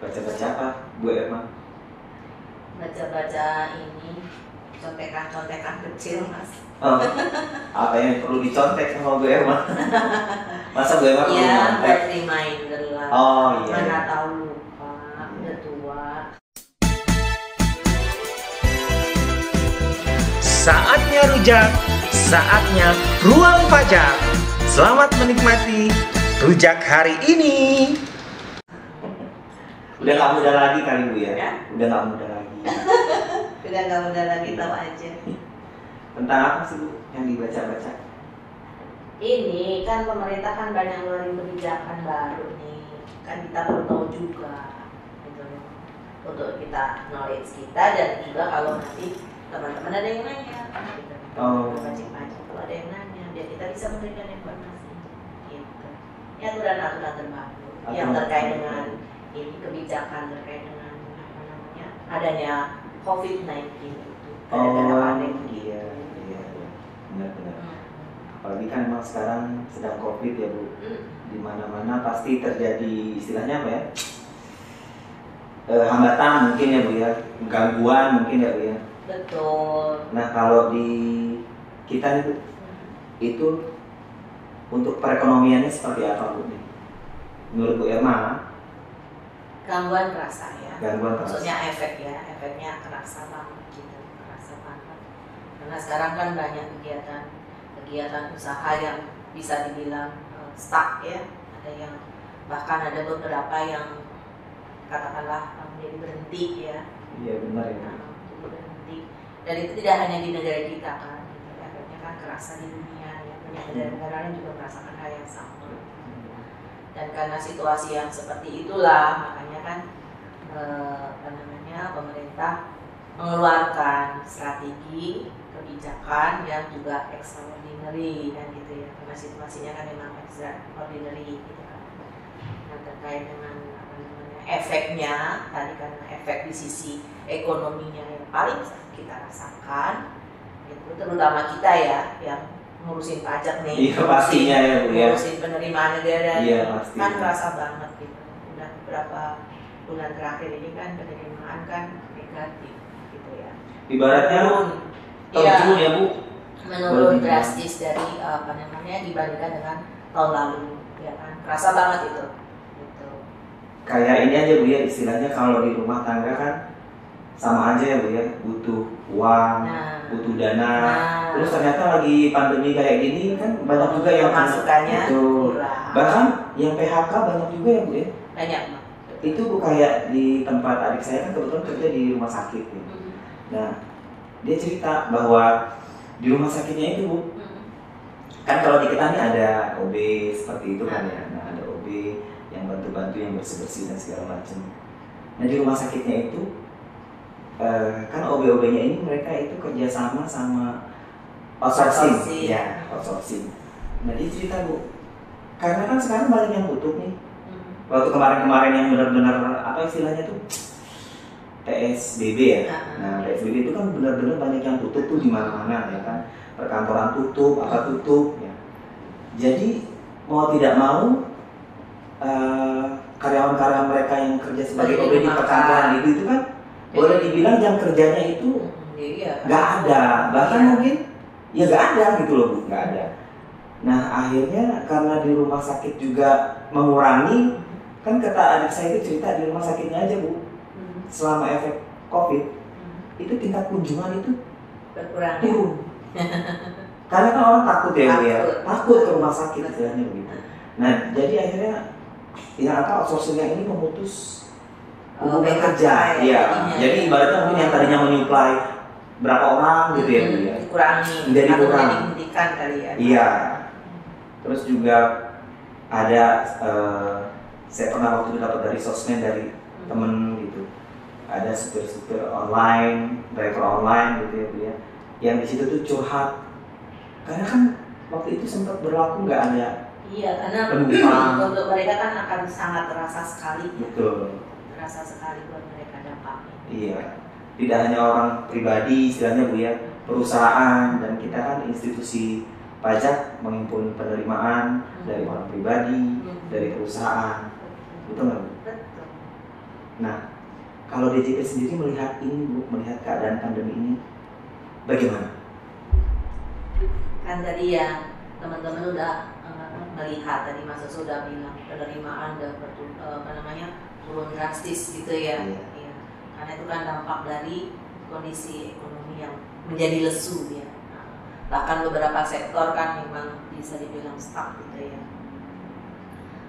Baca-baca apa, Bu Emma? Baca-baca ini contekan-contekan kecil mas. Oh, apa yang perlu dicontek sama Bu Emma? Masa Bu Emma perlu Iya, nyontek? buat reminder lah. Oh iya. Mana tahu lupa, udah tua. Saatnya rujak, saatnya ruang fajar. Selamat menikmati rujak hari ini. Udah nggak muda lagi kali Bu ya? Ya. Udah nggak muda lagi. Udah nggak mudah lagi tahu aja. Tentang apa sih Bu yang dibaca-baca? Ini kan pemerintah kan banyak ngeluarin kebijakan baru nih. Kan kita perlu tahu juga gitu. Untuk kita knowledge kita dan juga kalau nanti teman-teman ada yang nanya gitu. Oh. Pajak-pajak kalau ada yang nanya biar kita bisa memberikan gitu. Ya aturan-aturan terbaru yang Aturan terkait terbaru. dengan ini kebijakan terkait dengan apa namanya adanya COVID-19 itu gara-gara Oh pandemi iya, iya, iya. Benar-benar. Hmm. Apalagi kan memang sekarang sedang COVID ya Bu. Hmm. Di mana-mana pasti terjadi istilahnya apa ya? Eh, hambatan mungkin ya Bu ya, gangguan mungkin ya Bu ya. Betul. Nah kalau di kita itu itu untuk perekonomiannya seperti apa Bu? Menurut Bu Irma, Gangguan kerasa ya. gangguan terasa. Maksudnya efek ya, efeknya kerasa banget gitu, kerasa banget. Karena sekarang kan banyak kegiatan kegiatan usaha yang bisa dibilang eh, stuck ya. Ada yang bahkan ada beberapa yang katakanlah eh, menjadi berhenti ya. Iya benar ya. Nah, berhenti. Dan itu tidak hanya di negara kita kan, gitu. efeknya kan kerasa di dunia ya. Banyak negara-negara lain juga merasakan hal yang sama. Dan karena situasi yang seperti itulah makanya kan eh, apa namanya pemerintah mengeluarkan strategi kebijakan yang juga extraordinary kan gitu ya. Karena situasinya kan memang extraordinary gitu kan. Nah terkait dengan apa namanya efeknya tadi karena efek di sisi ekonominya yang paling kita rasakan itu terutama kita ya yang ngurusin pajak nih. Iya pastinya ya Bu ya. ngurusin penerimaan negara. Iya pasti. kan kerasa banget gitu. Udah beberapa bulan terakhir ini kan penerimaan kan negatif gitu ya. Ibaratnya menurun. tahun iya. ya Bu. menurun drastis dari apa namanya dibandingkan dengan tahun lalu. Ya kan? Kerasa banget itu. Gitu. Kayak ini aja Bu ya istilahnya kalau di rumah tangga kan sama aja ya Bu ya. Butuh uang, nah butuh dana. nah Terus ternyata lagi pandemi kayak gini kan banyak juga yang pemasukannya Betul. Bahkan yang PHK banyak juga ya Bu ya. banyak. Itu Bu kayak di tempat adik saya kan kebetulan kerja di rumah sakit ya. Hmm. Nah, dia cerita bahwa di rumah sakitnya itu Bu, Hmm. kan kalau di kita nih ada OB seperti itu kan ya. Nah, ada OB yang bantu-bantu yang bersih-bersih dan segala macam. Nah, di rumah sakitnya itu eh, kan OB-OB-nya ini mereka itu kerjasama sama outsourcing, Outsourcing. ya outsourcing. Nah, dia cerita Bu, karena kan sekarang banyak yang butuh nih. Hmm. Waktu kemarin-kemarin yang benar-benar apa istilahnya tuh PSBB ya. Nah, PSBB itu kan benar-benar banyak yang tutup tuh di mana-mana ya kan. Perkantoran tutup, apa tutup ya. Jadi mau tidak mau eh, karyawan-karyawan mereka yang kerja sebagai OB di perkantoran itu itu kan boleh dibilang jam kerjanya itu ya kan. nggak ada, bahkan Iya. mungkin ya nggak ada gitu loh bu, nggak ada. Nah akhirnya karena di rumah sakit juga mengurangi, kan kata adik saya itu cerita di rumah sakitnya aja bu, Hmm. selama efek covid Hmm. itu tingkat kunjungan itu berkurang ya. turun. Karena kan orang takut ya, ya Takut. takut ke rumah sakit istilahnya begitu. Nah jadi akhirnya ya apa outsourcingnya ini memutus Oh, hubungan PHK kerja, ya, iya. jadinya. Jadi ibaratnya mungkin yang tadinya menyuplai berapa orang gitu ya, Hmm, ya. dikurangi atau kurang. dihentikan kali ya Iya. Terus juga ada eh, saya pernah waktu itu dapat dari sosmed dari Hmm. temen gitu. Ada supir-supir online, driver online gitu ya, Bu ya. Yang di situ tuh curhat. Karena kan waktu itu sempat berlaku nggak ada iya karena Penumpang. untuk mereka kan akan sangat terasa sekali ya betul. Terasa sekali buat mereka dampaknya Iya. Tidak hanya orang pribadi istilahnya Bu ya, perusahaan dan kita kan institusi pajak menghimpun penerimaan dari orang pribadi, Hmm. dari perusahaan, betul nggak Bu? Betul. Nah, kalau DJP sendiri melihat ini Bu, melihat keadaan pandemi ini, bagaimana? Kan tadi ya teman-teman udah eh, melihat tadi Mas Oso udah bilang penerimaan bertu- eh, apa namanya turun drastis gitu ya. Iya. Iya. Karena itu kan dampak dari kondisi ekonomi yang menjadi lesu ya. Nah, bahkan beberapa sektor kan memang bisa dibilang stuck gitu ya.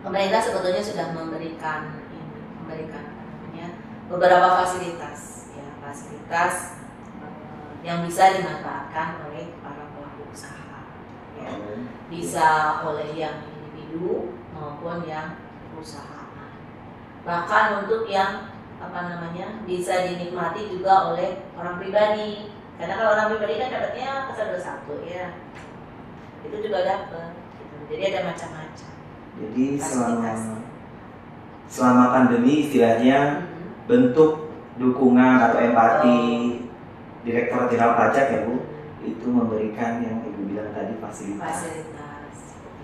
Pemerintah sebetulnya sudah memberikan ini, memberikan namanya beberapa fasilitas ya fasilitas eh, yang bisa dimanfaatkan oleh para pelaku usaha ya bisa oleh yang individu maupun yang perusahaan bahkan untuk yang apa namanya bisa dinikmati juga oleh orang pribadi. Karena kalau orang pribadi kan dapatnya satu satu ya. Itu juga dapat gitu. jadi ada macam-macam. Jadi selama selama pandemi istilahnya bentuk dukungan atau empati Direktur Jenderal Pajak ya Bu itu memberikan yang Ibu bilang tadi fasilitas, fasilitas.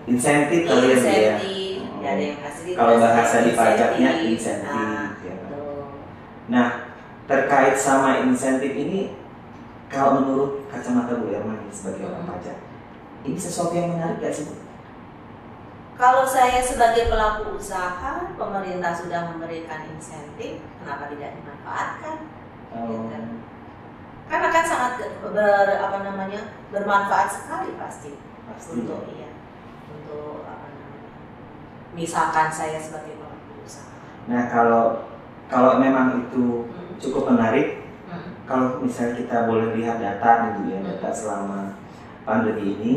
Insentif kali ya Bu ya. ada yang fasilitas Kalau bahasa di pajaknya insentif. Ah, ya. betul. Nah terkait sama insentif ini kalau menurut kacamata Bu Ermani sebagai orang Hmm. pajak ini sesuatu yang menarik gak sih Bu? Kalau saya sebagai pelaku usaha, pemerintah sudah memberikan insentif, kenapa tidak dimanfaatkan? Oh, Karena kan sangat ber, apa namanya bermanfaat sekali pasti pasti. untuk iya untuk. Misalkan saya sebagai pelaku usaha. Nah kalau kalau memang itu Hmm. cukup menarik Hmm. kalau misalnya kita boleh lihat data gitu ya Hmm. data selama pandemi ini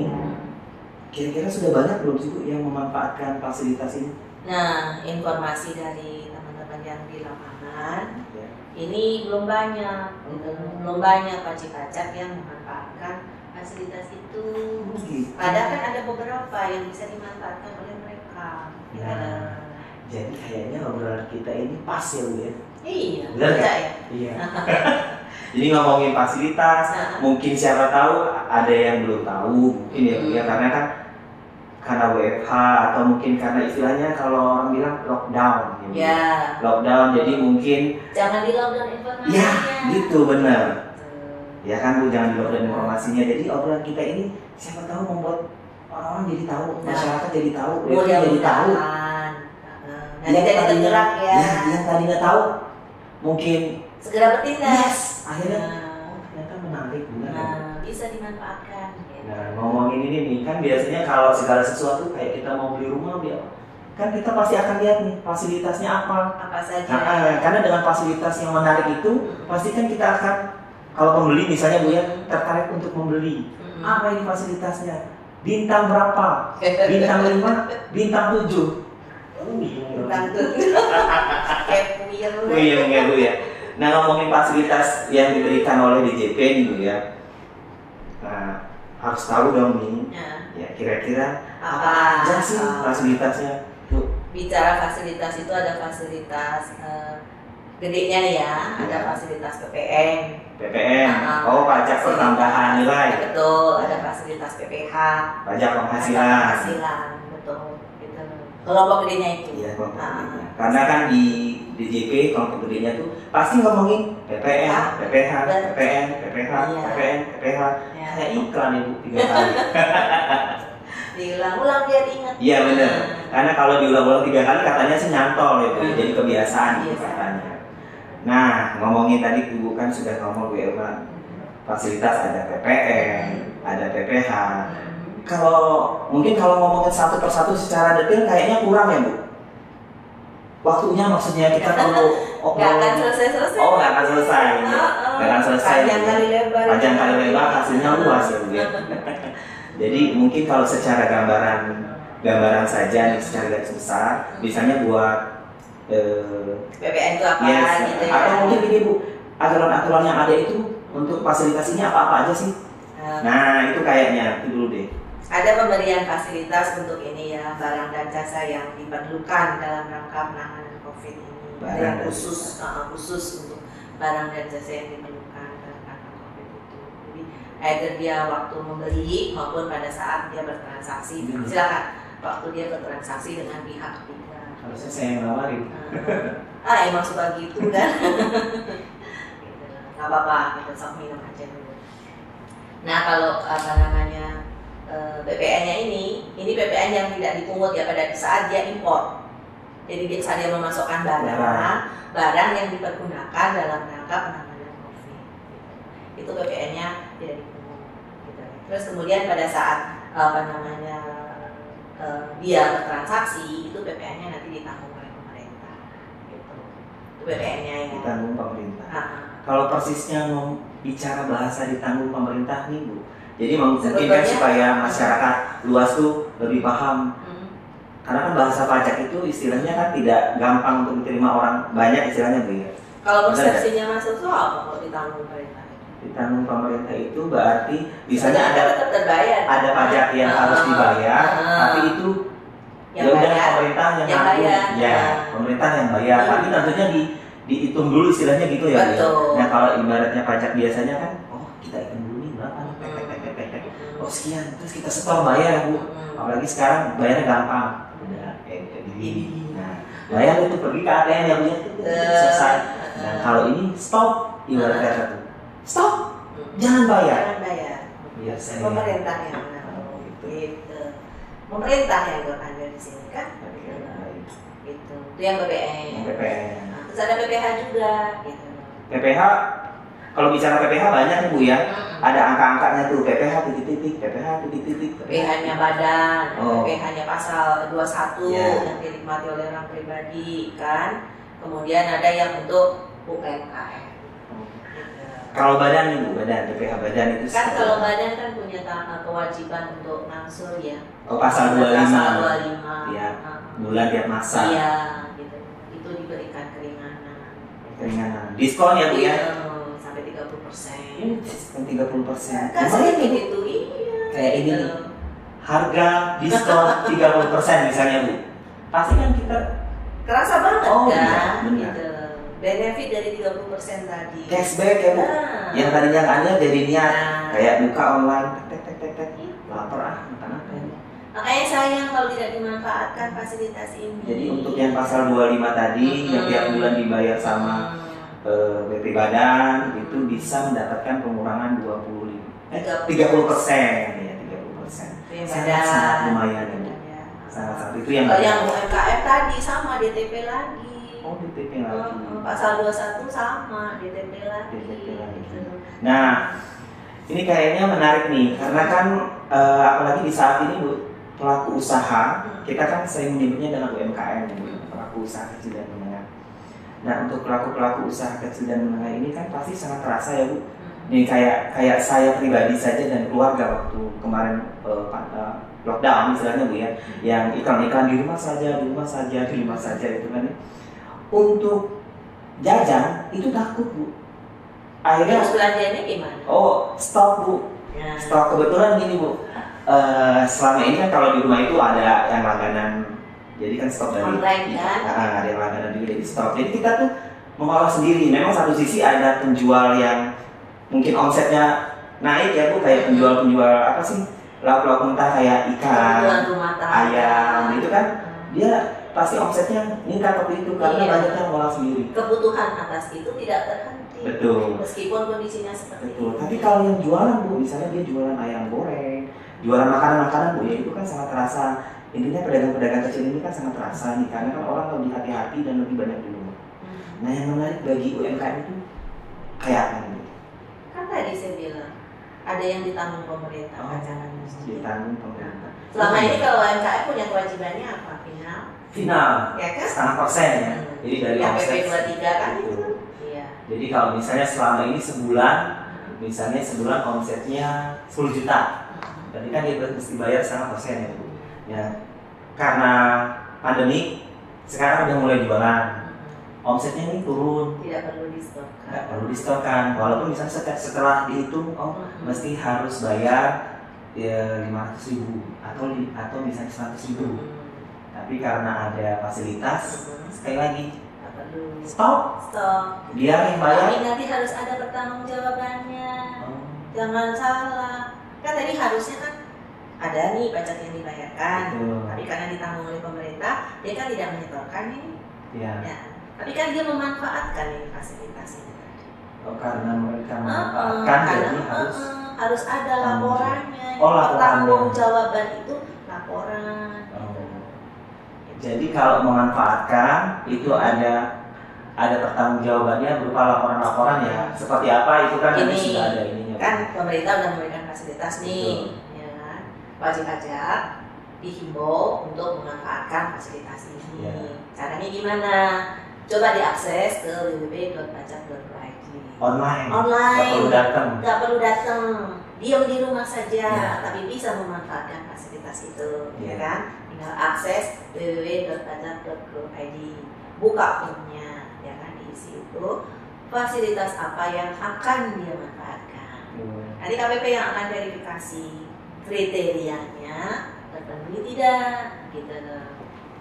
kira-kira sudah banyak belum sih Bu yang memanfaatkan fasilitas ini? Nah, informasi dari teman-teman yang di lapangan Ya. ini belum banyak, gitu. belum banyak wajib pajak yang memanfaatkan fasilitas itu. gitu. Padahal kan ada beberapa yang bisa dimanfaatkan oleh mereka. Gitu. Nah. Jadi kayaknya obrolan kita ini pas ya Bu ya. Iya, Benar ya. Iya. Jadi ngomongin fasilitas, Nah, mungkin siapa tahu ada yang belum tahu mungkin ya Bu ya Hmm. karena kan karena WFH atau mungkin karena istilahnya kalau orang bilang lockdown ya, Bu. ya, lockdown jadi mungkin jangan di lockdown informasinya. ya gitu benar ya kan Bu jangan di lockdown informasinya jadi obrolan kita ini siapa tahu membuat orang-orang jadi tahu Nah. masyarakat jadi tahu WFH jadi tahu. Nah, Yang jadi tergerak ya. ya yang tadinya tahu mungkin Segera bertindak. yes akhirnya Nah, oh, ternyata menarik benar nah, bisa dimanfaatkan. gitu. Nah, ngomongin ini nih, kan biasanya kalau segala sesuatu kayak kita mau beli rumah, beli apa, kan kita pasti akan lihat nih fasilitasnya apa. Apa saja? Nah, eh, karena dengan fasilitas yang menarik itu, pasti kan kita akan kalau pembeli misalnya bu ya tertarik untuk membeli. Apa ini fasilitasnya? Bintang berapa? Bintang 5, bintang 7. Tentang tuh. Kayak puyeng. Iya ya bu ya. Nah ngomongin fasilitas yang diberikan oleh DJP nih bu ya. Nah harus tahu dong nih, Nah, ya kira-kira apa aja sih fasilitasnya? Bu? bicara fasilitas itu ada fasilitas eh, gedenya nih ya, ada Iya. fasilitas PPN. PPN, Ah, oh pajak pertambahan nilai, Betul, ada fasilitas PPH. pajak penghasilan. penghasilan, betul. Gitu. Kelompok gedenya itu. Iya, kelompok Ah. gedenya. Karena kan di DJP kelompok gedenya tuh pasti ngomongin PPN, Ah, PPH, betul. PPN, PPH, Iya. PPN, PPH. Ya. Kayak iklan ibu tiga kali. Diulang-ulang biar ingat. Iya benar. Nah, Karena kalau diulang-ulang tiga kali katanya sih nyantol ya. Hmm. jadi kebiasaan gitu Iya. katanya. Nah ngomongin tadi ibu kan sudah ngomong Bu Elma fasilitas ada PPN, ada PPH. Kalau mungkin kalau ngomongin satu persatu secara detail kayaknya kurang ya bu. Waktunya maksudnya kita perlu Gak akan selesai-selesai. Oh nggak akan selesai. ya. Heeh. Nggak akan selesai. Panjang kali lebar. Panjang kali lebar hasilnya luas ya bu ya. Jadi mungkin kalau secara gambaran gambaran saja nih secara garis besar, misalnya buat eh, PPN itu apa yes, gitu ya. atau mungkin ini bu aturan-aturan yang ada itu untuk fasilitas ini apa-apa aja sih? Nah, Nah itu kayaknya itu dulu deh. ada pemberian fasilitas untuk ini ya barang dan jasa yang diperlukan dalam rangka penanganan COVID ini. Barang yang khusus uh, khusus untuk barang dan jasa yang diperlukan dalam rangka COVID itu. Jadi either dia waktu membeli maupun pada saat dia bertransaksi Hmm. silakan waktu dia bertransaksi dengan pihak ketiga Harusnya saya yang nawarin. Ah, ah emang suka gitu kan gitu. nggak apa-apa gitu sok minum aja dulu nah kalau apa namanya eh, PPN-nya ini ini PPN yang tidak dipungut ya pada saat dia impor jadi dia saat dia memasukkan barang Barang. yang dipergunakan dalam rangka penanganan COVID itu PPN-nya tidak dipungut gitu. terus kemudian pada saat apa namanya eh, dia bertransaksi itu PPN-nya nanti ditanggung oleh pemerintah gitu itu PPN-nya ya Ditanggung pemerintah. Ah, Kalau persisnya ngom bicara bahasa ditanggung pemerintah nih bu. Jadi mungkin kan Sebetulnya- supaya masyarakat luas tuh lebih paham. hmm. Karena kan bahasa pajak itu istilahnya kan tidak gampang untuk diterima orang banyak istilahnya bu ya. kalau persepsinya masuk itu apa kalau ditanggung pemerintah Ditanggung pemerintah itu berarti misalnya ada terbayar ada pajak yang Ah, harus dibayar, ah. tapi itu yang ya udah bayar pemerintah yang, yang nanggung. bayar. ya Ah. pemerintah yang bayar Hmm. tapi tentunya di dihitung dulu istilahnya gitu ya. Betul. nah kalau ibaratnya pajak biasanya kan oh kita hitung dulu nih berapa nih Hmm. oh sekian terus kita setor bayar bu Hmm. apalagi sekarang bayarnya gampang udah kayak kayak gini Ini. nah bayar itu pergi ke ATM yang punya Eh, selesai eh, nah kalau ini stop ibaratnya satu stop jangan bayar jangan bayar saya pemerintah yang menanggung Oh, gitu. gitu pemerintah yang bekerja di sini kan gitu itu yang BPN PPN Nah, terus ada PPH juga gitu PPH kalau bicara PPH banyak nih Bu ya. Hmm. Ada angka-angkanya tuh PPH titik-titik, PPH titik-titik. PPH-nya badan, Oh. PPH-nya pasal 21 Ya. yang dinikmati oleh orang pribadi kan. Kemudian ada yang untuk UMKM. Gitu. Kalau badan nih Bu, badan PPH badan itu Kan kalau badan kan punya kewajiban untuk nangsur ya. oh, pasal Pasal 25 25. Iya. Nah, bulan tiap masa Iya, gitu. Itu diberikan keringanan. keringanan. Diskon ya Bu ya. Iya, sampai 30%. Diskon 30%. Kan Gimana sedikit Bu? itu iya. Kayak ini gitu. nih. Harga diskon 30% misalnya Bu. Pasti kan kita Kerasa banget Oh, kan? iya, benar. Gitu. Benefit dari 30% tadi. cashback ya Bu. Nah, Yang tadinya ada jadi niat nah, kayak buka online tek tek tek tek Iya. lapar ah makan apa ini. Makanya sayang kalau tidak dimanfaatkan fasilitas ini. Jadi untuk yang pasal 25 tadi yang tiap bulan dibayar sama Hmm. eh, BP Badan itu bisa mendapatkan pengurangan 25 eh 30%. 30 persen ya 30 persen sangat sangat lumayan ya Bu. Ya. sangat sangat itu yang Kalau yang UMKM tadi sama DTP lagi. Oh DTP lagi Hmm, Pasal 21 sama DTP lagi. DTP lagi. Gitu. nah ini kayaknya menarik nih karena kan eh, apalagi di saat ini Bu pelaku usaha kita kan sering menyebutnya dengan UMKM Bu pelaku usaha kecil dan menengah nah untuk pelaku pelaku usaha kecil dan menengah ini kan pasti sangat terasa ya Bu Hmm. Nih kayak kayak saya pribadi saja dan keluarga waktu kemarin eh, lockdown istilahnya bu ya, yang iklan-iklan di rumah saja, di rumah saja, di rumah saja itu kan. ya. Untuk jajan itu takut bu. Akhirnya Terus belanjanya gimana? oh stop bu, Nah, stop kebetulan gini bu. Eh, selama ini kan kalau di rumah itu ada yang langganan, jadi kan stop dari Online, kan? Ah, ada yang langganan juga jadi stop. Jadi kita tuh mengolah sendiri. Memang satu sisi ada penjual yang mungkin omsetnya naik ya bu kayak penjual-penjual apa sih lauk-lauk mentah kayak ikan, ayam, itu kan Hmm. dia pasti omsetnya meningkat waktu itu karena Iya. banyak yang sendiri. kebutuhan atas itu tidak terhenti. Betul. Meskipun kondisinya seperti Betul. itu. Tapi kalau yang jualan bu, misalnya dia jualan ayam goreng, jualan makanan-makanan bu, ya itu kan sangat terasa. Intinya pedagang-pedagang kecil ini kan sangat terasa nih, karena kan orang lebih hati-hati dan lebih banyak di rumah. Hmm. Nah yang menarik bagi UMKM itu kayak apa nih? Kan tadi saya bilang ada yang ditanggung pemerintah Oh, sendiri. Ditanggung pemerintah. Selama ini kalau UMKM punya kewajibannya apa? Final, Final ya kan? setengah persen ya. Hmm. Jadi dari Yang omset. PP 23 kan itu. Iya. Jadi kalau misalnya selama ini sebulan, misalnya sebulan omsetnya 10 juta, Hmm. berarti kan dia mesti bayar setengah persen ya bu. Ya karena pandemi sekarang udah mulai jualan, omsetnya ini turun, Tidak perlu di stop. nggak perlu distorkan. Walaupun misalnya setelah, setelah dihitung, oh mesti harus bayar ya 500 ribu atau atau misalnya 100 ribu. Tapi karena ada fasilitas, sekali lagi stop, Stop. dia yang bayar. Tapi nanti harus ada pertanggung jawabannya. Oh, jangan salah kan tadi harusnya kan ada nih pajak yang dibayarkan Betul. tapi karena ditanggung oleh pemerintah dia kan tidak menyetorkan ini ya ya tapi kan dia memanfaatkan ini fasilitas ini oh, karena mereka memanfaatkan karena, jadi harus heeh, harus ada laporannya Oh, laporannya. tanggung jawaban itu laporan. Jadi kalau memanfaatkan itu ada ada pertanggungjawabannya berupa laporan-laporan ya. Seperti apa itu kan Ini, sudah ada ininya. kan pemerintah udah memberikan fasilitas nih ya kan wajib pajak dihimbau untuk memanfaatkan fasilitas ini Ya. caranya gimana coba diakses ke www.pajak.go.id Online. Online. Nggak perlu datang. nggak perlu datang diam di rumah saja Ya. tapi bisa memanfaatkan fasilitas itu ya Ya. kan tinggal akses www.pajak.go.id buka formnya ya kan diisi itu fasilitas apa yang akan dia manfaatkan nanti KPP yang akan verifikasi kriterianya terpenuhi tidak gitu loh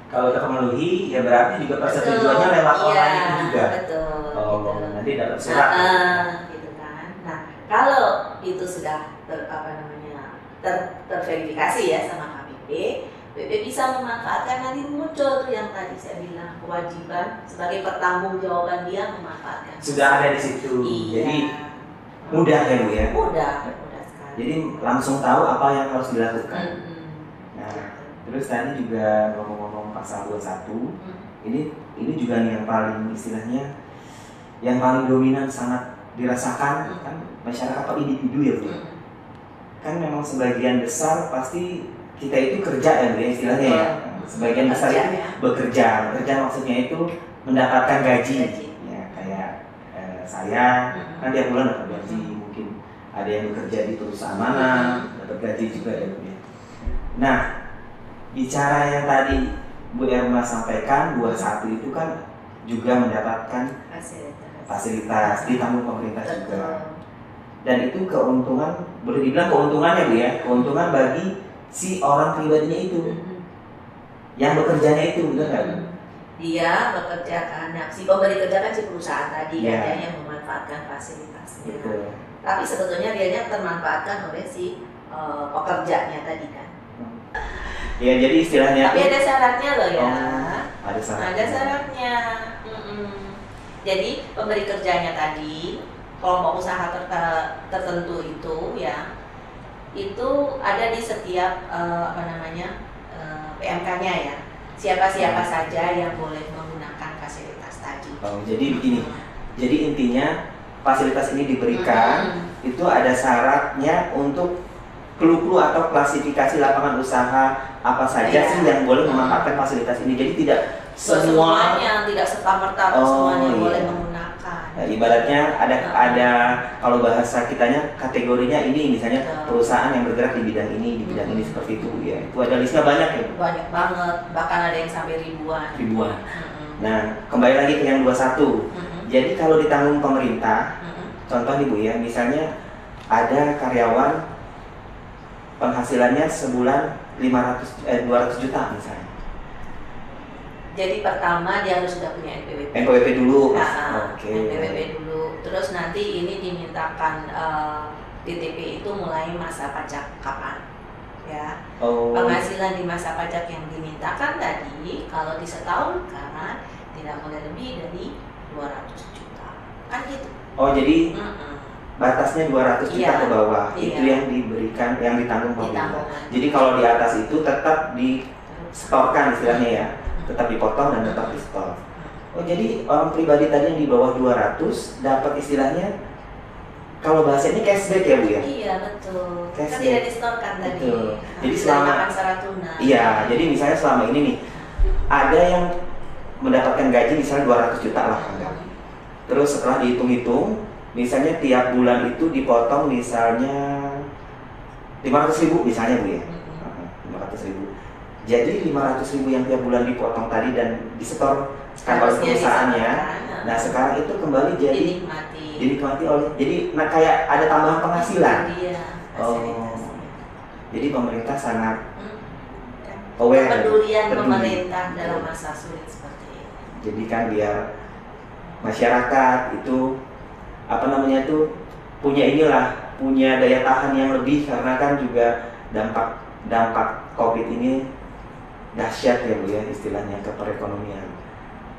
Kalau terpenuhi ya berarti juga persetujuannya lewat Iya, online itu juga. betul Oh, gitu. nanti dapat surat. Nah, eh, gitu kan. Nah, kalau itu sudah ter, apa namanya ter, terverifikasi ya sama KPP, BP bisa memanfaatkan nanti muncul tuh yang tadi saya bilang kewajiban sebagai pertanggungjawaban dia memanfaatkan. Sudah ada di situ. Iya. Jadi mudah ya Bu ya. mudah, mudah sekali. Jadi langsung tahu apa yang harus dilakukan. Mm-mm. Nah, terus tadi juga ngomong-ngomong pasal 21 Mm. ini ini juga nih yang paling istilahnya yang paling dominan sangat dirasakan kan masyarakat atau individu ya Bu. Mm. kan memang sebagian besar pasti kita itu kerja ya Bu ya istilahnya ya Betul. sebagian besar itu ya. bekerja bekerja maksudnya itu mendapatkan gaji, Gaji. ya kayak eh, saya Mm. kan tiap bulan dapat gaji mungkin ada yang bekerja di perusahaan mana dapat gaji juga ya Bu ya nah bicara yang tadi Bu Erma sampaikan 21 itu kan juga mendapatkan Fasilitas. fasilitas ditanggung pemerintah juga dan itu keuntungan boleh dibilang keuntungannya bu ya keuntungan bagi si orang pribadinya itu. Mm-mm. yang bekerjanya itu benar nggak? Dia bekerja karena si pemberi kerja kan si perusahaan tadi Iya. kan dia yang memanfaatkan fasilitasnya. Betul. tapi sebetulnya dia termanfaatkan oleh si eh, pekerjanya tadi kan. Ya jadi istilahnya tapi ada syaratnya loh ya. Oh, ada syaratnya. Ada syaratnya. Jadi pemberi kerjanya tadi kelompok usaha ter- tertentu itu ya itu ada di setiap eh, apa namanya eh, PMK-nya ya. Siapa-siapa saja yang boleh menggunakan fasilitas tadi. Oh, jadi begini. Jadi intinya fasilitas ini diberikan Mm-mm. itu ada syaratnya untuk clue-clue atau klasifikasi lapangan usaha apa saja Iya. sih yang boleh memanfaatkan fasilitas ini. Jadi tidak semua semuanya tidak serta merta Oh, semuanya iya. boleh menggunakan Nah, ibaratnya ada Nah. ada kalau bahasa kitanya kategorinya ini misalnya Betul. perusahaan yang bergerak di bidang ini di bidang ini Hmm. seperti itu ya itu ada listnya banyak ya banyak banget bahkan ada yang sampai ribuan ribuan. Mm-mm. Nah kembali lagi ke yang 21 Mm-mm. Jadi kalau ditanggung pemerintah, Mm-mm. contoh nih bu ya, misalnya ada karyawan penghasilannya sebulan 500 eh 200 juta misalnya. Jadi pertama dia harus sudah punya NPWP NPWP dulu. Nah, Oke. NPWP dulu terus nanti ini dimintakan eh, DTP itu mulai masa pajak kapan ya Oh. penghasilan di masa pajak yang dimintakan tadi kalau disetahunkan tidak boleh lebih dari 200 juta kan gitu Oh jadi Mm-mm. batasnya 200 juta Iya. ke bawah. Iya. Itu yang diberikan yang ditanggung pemerintah. Jadi kalau di atas itu tetap disetorkan istilahnya ya, tetap dipotong dan tetap di store. Oh jadi orang pribadi tadi yang di bawah 200 dapat istilahnya kalau bahasanya cashback ya bu ya? iya betul kan Cashback. tidak disetorkan tadi Betul. Nah, Jadi selama- Iya, jadi misalnya selama ini nih ada yang mendapatkan gaji misalnya 200 juta lah anggap. Terus setelah dihitung-hitung, misalnya tiap bulan itu dipotong misalnya 500 ribu misalnya bu ya, Mm-mm. 500 ribu. Jadi 500 ribu yang tiap bulan dipotong tadi dan disetorkan oleh Harusnya perusahaannya. Nah sekarang itu kembali jadi dinikmati dinikmati oleh jadi nah kayak ada tambahan penghasilan. Oh. Jadi pemerintah sangat Hmm. aware. kepedulian peduli. pemerintah dalam masa sulit seperti ini jadi kan biar masyarakat itu apa namanya itu punya inilah punya daya tahan yang lebih karena kan juga dampak dampak covid ini dahsyat ya bu ya istilahnya ke perekonomian.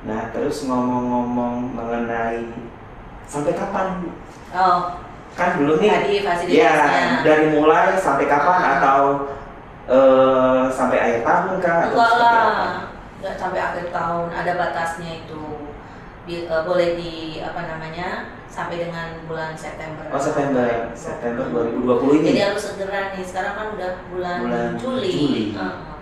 Nah terus ngomong-ngomong mengenai sampai kapan? Oh, Kan dulu nih tadi ya fasilitasnya. dari mulai sampai kapan Hmm. atau eh, sampai akhir tahun kah Enggak lah, nggak sampai akhir tahun ada batasnya itu. Bi- eh, boleh di apa namanya sampai dengan bulan September. Oh September September 2020 ini. Jadi harus segera nih. Sekarang kan udah bulan, Bulan Juli. Juli. Heeh, gitu.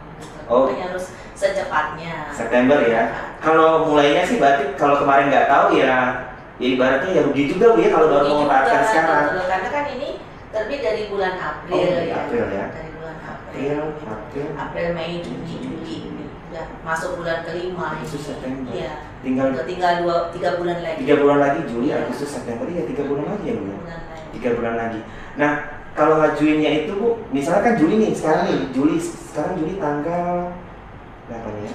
Oh. Makanya harus secepatnya. September ya. Kalau mulainya sih berarti kalau kemarin nggak tahu ya, ya ibaratnya ya rugi juga bu ya kalau baru memanfaatkan juga, sekarang. betul. Karena kan ini terbit dari bulan April Oh, ya. April ya. Dari bulan April. April, April, April, Mei, Juni, Juli. Udah masuk bulan kelima. Agustus, September. Iya. Tinggal tinggal dua tiga bulan lagi. tiga bulan lagi Juli, Iya. Agustus, September ya tiga bulan lagi ya bu ya. Bulan lagi. Tiga bulan lagi. Nah kalau ngajuinnya itu bu, misalnya kan Juli nih sekarang nih Juli sekarang Juli tanggal berapa nih ya?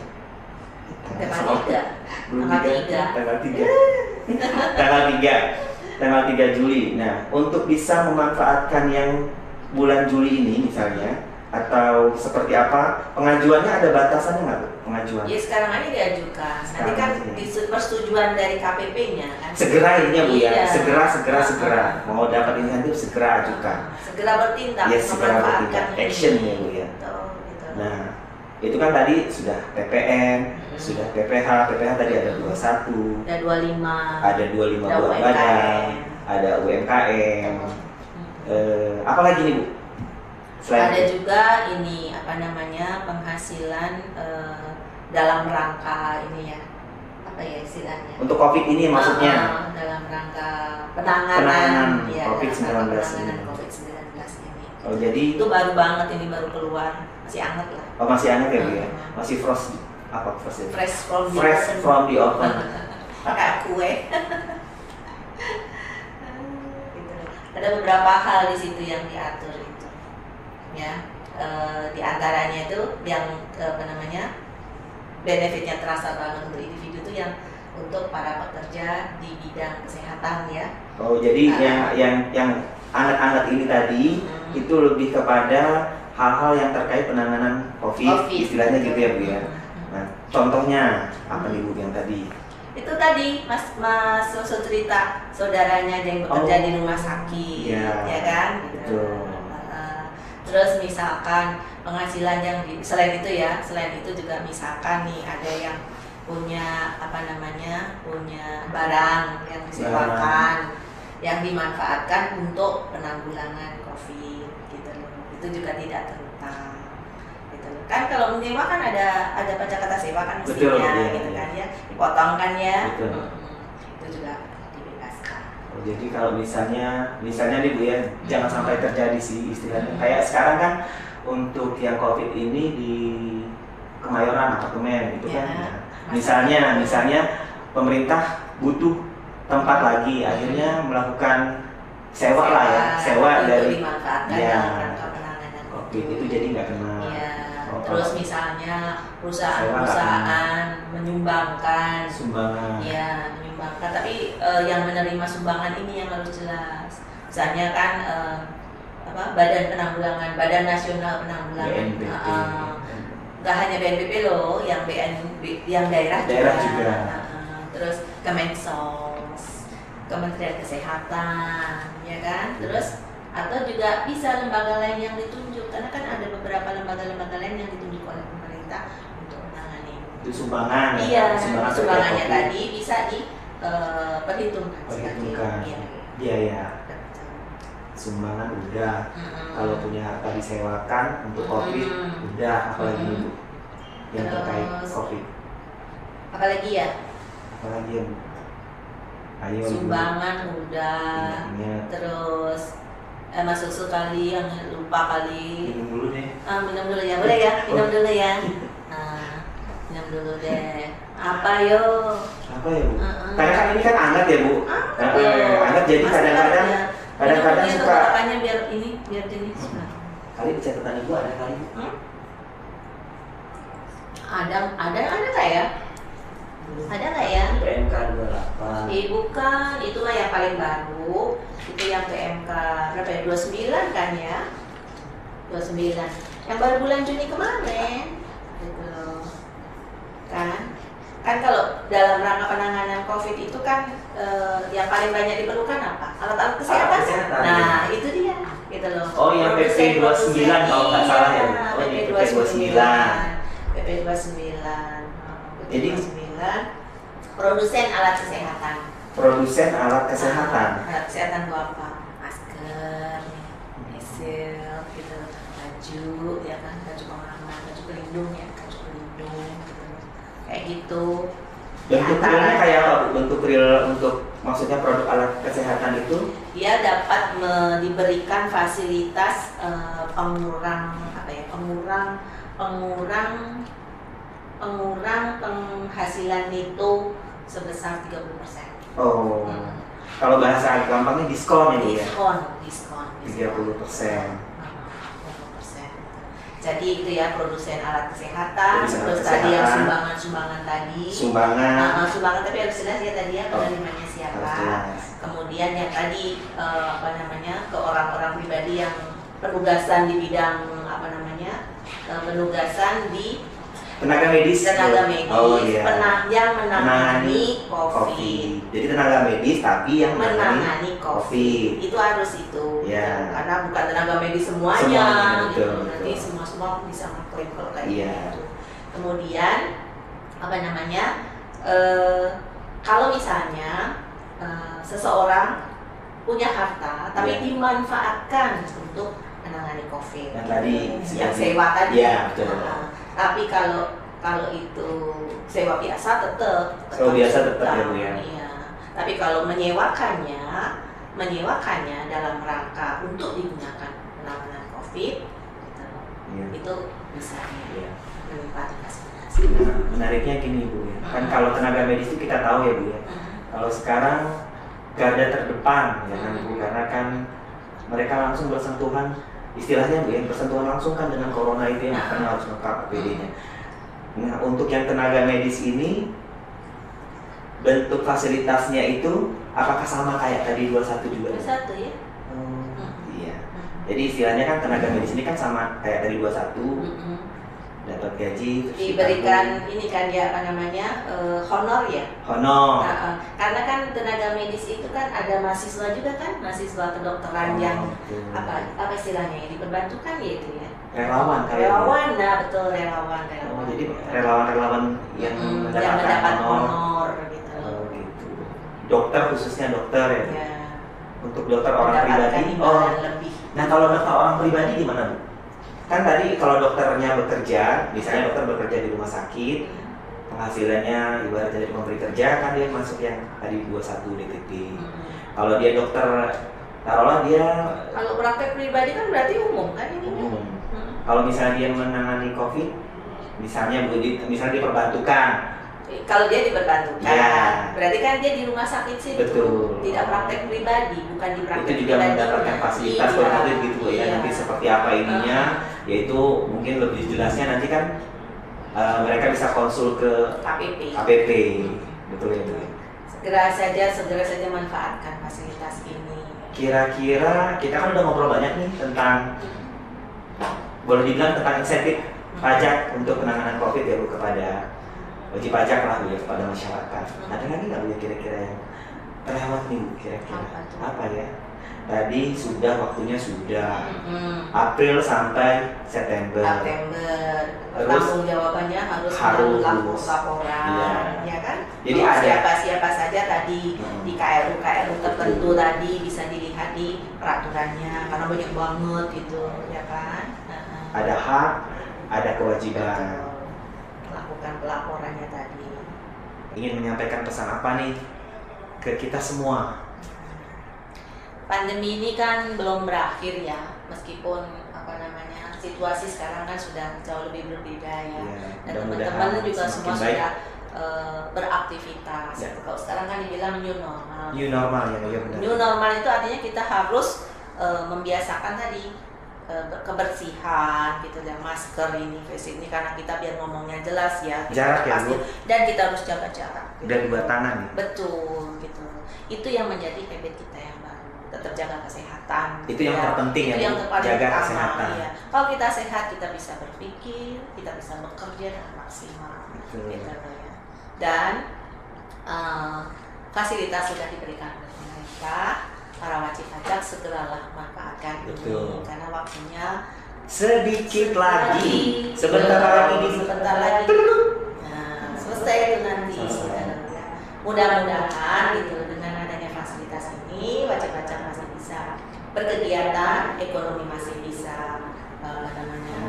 Tanggal tiga. Belum tiga. tanggal tiga, tanggal tiga, tanggal tiga Juli. Nah, untuk bisa memanfaatkan yang bulan Juli ini misalnya, atau seperti apa pengajuannya ada batasannya nggak Bu? pengajuan? Ya sekarang aja diajukan. Nanti kan di persetujuan dari KPP-nya kan. Segera ini ya Bu ya, Iya. segera, segera, segera. Mau dapat insentif segera ajukan. Segera bertindak, Ya segera bertindak, ini. action ya Bu ya. Gitu. Nah, itu kan tadi sudah PPN, Mm-mm. sudah PPH, PPH tadi ada 21, ada 25 ada 25 ada buah UMKM. badan, ada UMKM. Eh, apa lagi nih Bu? Selain ada itu? juga ini apa namanya penghasilan eh, dalam rangka ini ya apa ya istilahnya untuk COVID ini maksudnya? Ah, dalam rangka penanganan, Penanganan ya, COVID-19 dalam rangka penanganan ini. COVID-19 ini. Oh jadi Itu baru banget ini baru keluar, masih anget lah. oh, masih anget ya Bu ya? Hmm. Masih frost apa frost ya? Fresh from the Fresh oven. from the oven. Pakai kue. gitu. Ada beberapa hal di situ yang diatur ya. Eh, di antaranya itu yang eh, apa namanya benefitnya terasa banget untuk individu itu yang untuk para pekerja di bidang kesehatan ya. Oh jadi Ah. yang yang yang anget-anget ini tadi Hmm. itu lebih kepada hal-hal yang terkait penanganan COVID, Covid. istilahnya gitu ya Bu ya. Hmm. Nah contohnya apa nih Bu yang tadi? Itu tadi Mas Mas Susu cerita saudaranya yang bekerja Oh. di rumah sakit, Iya. ya kan? Betul. Terus misalkan penghasilan yang di- selain itu ya, selain itu juga misalkan nih ada yang punya apa namanya punya barang yang disewakan yang dimanfaatkan untuk penanggulangan COVID gitu loh. Itu juga tidak terutang. Gitu loh. Kan kalau menyewa kan ada ada pajak kata sewa kan Betul, mestinya iya, gitu kan ya. Dipotong kan ya. Betul. Mm-mm. Itu juga dibebaskan. Oh, jadi kalau misalnya, misalnya nih Bu ya, jangan sampai terjadi sih istilahnya. Kayak sekarang kan untuk yang COVID ini di Kemayoran apartemen itu Ya, kan. Misalnya, misalnya pemerintah butuh tempat lagi, akhirnya melakukan sewa lah ya, sewa itu dari Ya. COVID itu jadi nggak kena. Iya. Oh, Terus oh. misalnya perusahaan-perusahaan menyumbangkan, sumbangan. ya menyumbangkan. Tapi eh, yang menerima sumbangan ini yang harus jelas. Misalnya kan eh, apa Badan Penanggulangan, Badan Nasional Penanggulangan. Nggak hanya BNPB loh, yang BNB, yang daerah, Daerah juga. juga. Eh, terus Kemensos, Kementerian Kesehatan, ya kan? Terus atau juga bisa lembaga lain yang ditunjuk karena kan ada beberapa lembaga-lembaga lain yang ditunjuk oleh pemerintah untuk menangani. Itu sumbangan. ya, Iya, sumbangan sumbangannya tadi bisa diperhitungkan sebagai Perhitungkan. iya, Iya ya, betul. sumbangan udah. Mm-mm. Kalau punya harta disewakan untuk COVID Mm. udah, apalagi Mm. Bu yang terkait Terus, COVID. apalagi ya Apalagi ya Bu? Ayo sumbangan udah Ingat-ingat. terus eh, Mas Susu kali yang lupa kali Minum dulu deh. ah, minum dulu ya boleh ya minum dulu ya nah, minum dulu deh apa yo Apa ya Bu? Heeh. Karena kan ini kan anget ya Bu. Anget Eh, loh. anget jadi kadang-kadang kadang-kadang suka biar ini biar jenis kali di catatan ibu ada kali Bu. ada ada ada nggak ya Ada nggak ya? PMK 28 Eh bukan, itu mah yang paling baru. Itu yang PMK berapa ya? 29 kan ya? 29. Yang baru bulan Juni kemarin. Gitu. Kan? Kan kalau dalam rangka penanganan COVID itu kan eh, yang paling banyak diperlukan apa? Alat-alat kesehatan. kesehatan, Nah, itu dia. Gitu loh. Oh, yang PP 29 kalau nggak salah ya? Iya, Oh, PP PP 29. 29. PP 29. PP Jadi- 29. Produsen alat kesehatan. produsen alat kesehatan Alat kesehatan gua apa? Masker, facial, gitu, baju, ya kan, baju pengaman, baju pelindung ya, baju pelindung, gitu. kayak gitu. bentuk Antara- realnya kayak apa bentuk real untuk maksudnya produk alat kesehatan itu Dia dapat me- diberikan fasilitas eh, pengurang apa ya, pengurang, pengurang, pengurang penghasilan itu sebesar 30 oh kalau bahasa gampangnya diskon ya Bu ya diskon, diskon, diskon. 30 persen 20%. Jadi itu ya produsen alat kesehatan, Produsen terus tadi yang kesehatan. sumbangan-sumbangan tadi. sumbangan Nah, sumbangan tapi harus jelas ya tadi ya Oh, penerimanya harus siapa. Kemudian yang tadi eh, apa namanya ke orang-orang pribadi yang penugasan di bidang apa namanya eh, penugasan di tenaga medis tenaga Bu? medis oh iya pena- yang Menangani menangani COVID, COVID jadi tenaga medis tapi yang menangani menangani COVID. COVID itu harus itu Ya. karena bukan tenaga medis semuanya, Semuanya, gitu betul, nanti semua semua bisa mengklaim kalau kayak Iya. gitu kemudian apa namanya eh, kalau misalnya eh, seseorang punya harta tapi Iya. dimanfaatkan untuk menangani COVID yang tadi yang sewa tadi Iya, betul. Nah, tapi kalau kalau itu sewa biasa tetap Sewa biasa tetap ya, Bu, ya? Iya. Tapi kalau menyewakannya, menyewakannya dalam rangka untuk digunakan penanganan COVID, gitu, Iya. itu bisa Iya. Nah, menariknya gini bu ya kan kalau tenaga medis itu kita tahu ya bu ya Mhm. kalau sekarang garda terdepan ya kan bu Hmm. karena kan mereka langsung bersentuhan istilahnya bu ya bersentuhan langsung kan dengan corona itu yang makanya harus lengkap APD-nya nah untuk yang tenaga medis ini bentuk fasilitasnya itu apakah sama kayak tadi 21 juga Ada satu ya. Hmm, Hmm. iya Mhm. jadi istilahnya kan tenaga medis ini kan sama kayak tadi 21 Mhm. Dapat gaji Diberikan ini kan ya apa namanya eh, honor ya. honor Nah, eh, karena kan tenaga medis itu kan ada mahasiswa juga kan, mahasiswa kedokteran yang betul. apa apa istilahnya ya diperbantukan ya itu ya. relawan kali ya, relawan nah betul relawan Oh, relawan jadi relawan-relawan yang Hmm, mendapatkan yang mendapat honor. honor gitu Oh, gitu. Dokter khususnya dokter ya. ya Untuk dokter orang pribadi. Oh, lebih nah kalau dokter orang pribadi gimana bu? Kan tadi kalau dokternya bekerja, misalnya dokter bekerja di rumah sakit, penghasilannya ibaratnya dari pemberi kerja kan dia masuk yang tadi 21 DTP. Hmm. Kalau dia dokter, taruhlah dia kalau praktek pribadi kan berarti umum kan ini umum. Hmm. Kalau misalnya dia menangani COVID, misalnya misalnya diperbantukan, kalau dia diperbantukan Ya. berarti kan dia di rumah sakit situ Betul. tidak praktek pribadi bukan di praktek itu juga pribadi mendapatkan fasilitas Iya. kurang lebih gitu Bu, ya Iya. nanti seperti apa ininya yaitu mungkin lebih jelasnya nanti kan uh, mereka bisa konsul ke KPP KPP betul ya segera saja segera saja manfaatkan fasilitas ini. Kira-kira kita kan udah ngobrol banyak nih tentang boleh dibilang tentang insentif pajak untuk penanganan COVID ya Bu kepada wajib pajak lah ya kepada masyarakat. Ada lagi nggak Bu ya kira-kira yang terlewat nih kira-kira? Apa apa ya tadi sudah waktunya sudah Hmm. April sampai September. September Terus tanggung jawabannya harus, harus. lapor laporan Iya. ya kan Jadi Kalau ada- siapa siapa saja tadi Hmm. di KRU KRU tertentu Betul. tadi bisa dilihat di peraturannya karena banyak banget gitu ya kan Nah, Ada hak, ada kewajiban. betul. melakukan pelaporannya tadi Ingin menyampaikan pesan apa nih ke kita semua? Pandemi ini kan belum berakhir ya meskipun apa namanya situasi sekarang kan sudah jauh lebih berbeda ya dan teman-teman juga semua baik. sudah eh, beraktivitas. Ya. Kalau sekarang kan dibilang new normal. New normal ya, ya benar. New normal itu artinya kita harus eh, membiasakan tadi eh, kebersihan gitu dan masker ini face ini karena kita biar ngomongnya jelas ya Jarak ya, Bu? dan kita harus jaga jarak gitu. Udah dua tangan nih. betul gitu itu yang menjadi habit kita yang tetap jaga kesehatan Itu yang ya. terpenting ya, itu yang Bu. terpaling Jaga utama, kesehatan. iya. kalau kita sehat kita bisa berpikir kita bisa bekerja dengan maksimal Betul. gitu ya dan eh, fasilitas sudah diberikan oleh pemerintah para wajib pajak segeralah manfaatkan Betul. ini karena waktunya Sedikit lagi. Sebentar lagi. sebentar lagi nah, selesai itu nanti. Ya. mudah-mudahan gitu dengan adanya fasilitas ini wajib pajak masih bisa berkegiatan ekonomi masih bisa namanya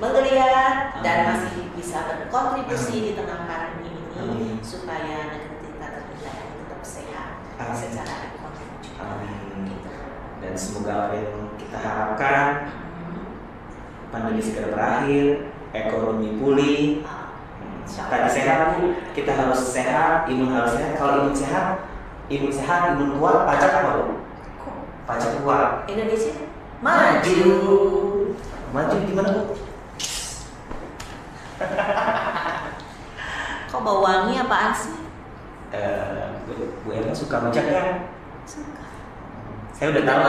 menggeliat dan Amin. masih bisa berkontribusi di tengah pandemi ini supaya negeri kita tercinta ini tetap sehat secara ekonomi juga. Gitu. Dan semoga yang kita harapkan Hmm. pandemi segera berakhir, ekonomi pulih. Ah, Tadi sehat, kita harus sehat, imun harus sehat. Kalau imun sehat, imun sehat, imun kuat, pajak apa, Bu? Pajak kuat. Indonesia maju. Maju gimana, Bu? Kok bau wangi apaan sih? Eh, Bu, Bu Emma suka rujak kan? Suka. Saya udah tahu.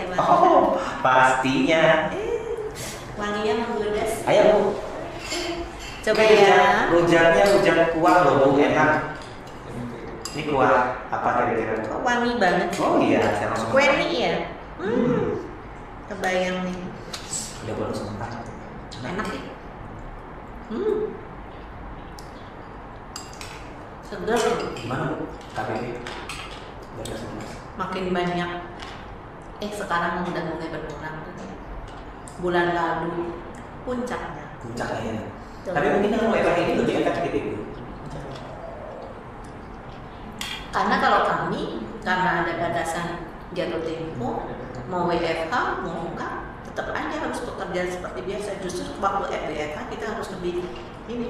dimakan? Oh, pastinya. Eh, wanginya menggoda. Ayo, Bu. Coba ya. Rujaknya rujak kuah loh, Bu. Enak. Ini kuah apa kira-kira? Kok wangi banget? Oh iya, saya langsung. Kue nih ya. Hmm. Kebayang nih. Udah baru sebentar. Enak sih. Hmm. Segar. Gimana, Bu? KPP? Bu? Makin banyak. Eh sekarang udah mulai berkurang. Bulan lalu puncaknya. Puncak lah ya. Tapi mungkin kalau efek ini lebih efektif itu. Karena kalau kami karena ada batasan jatuh tempo mau WFH mau enggak tetap aja harus bekerja seperti biasa. Justru waktu WFH kita harus lebih ini.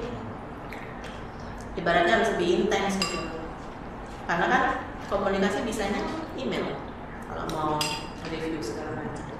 Ibaratnya harus lebih intens gitu. Karena kan komunikasi bisanya email. Kalau mau review segala macam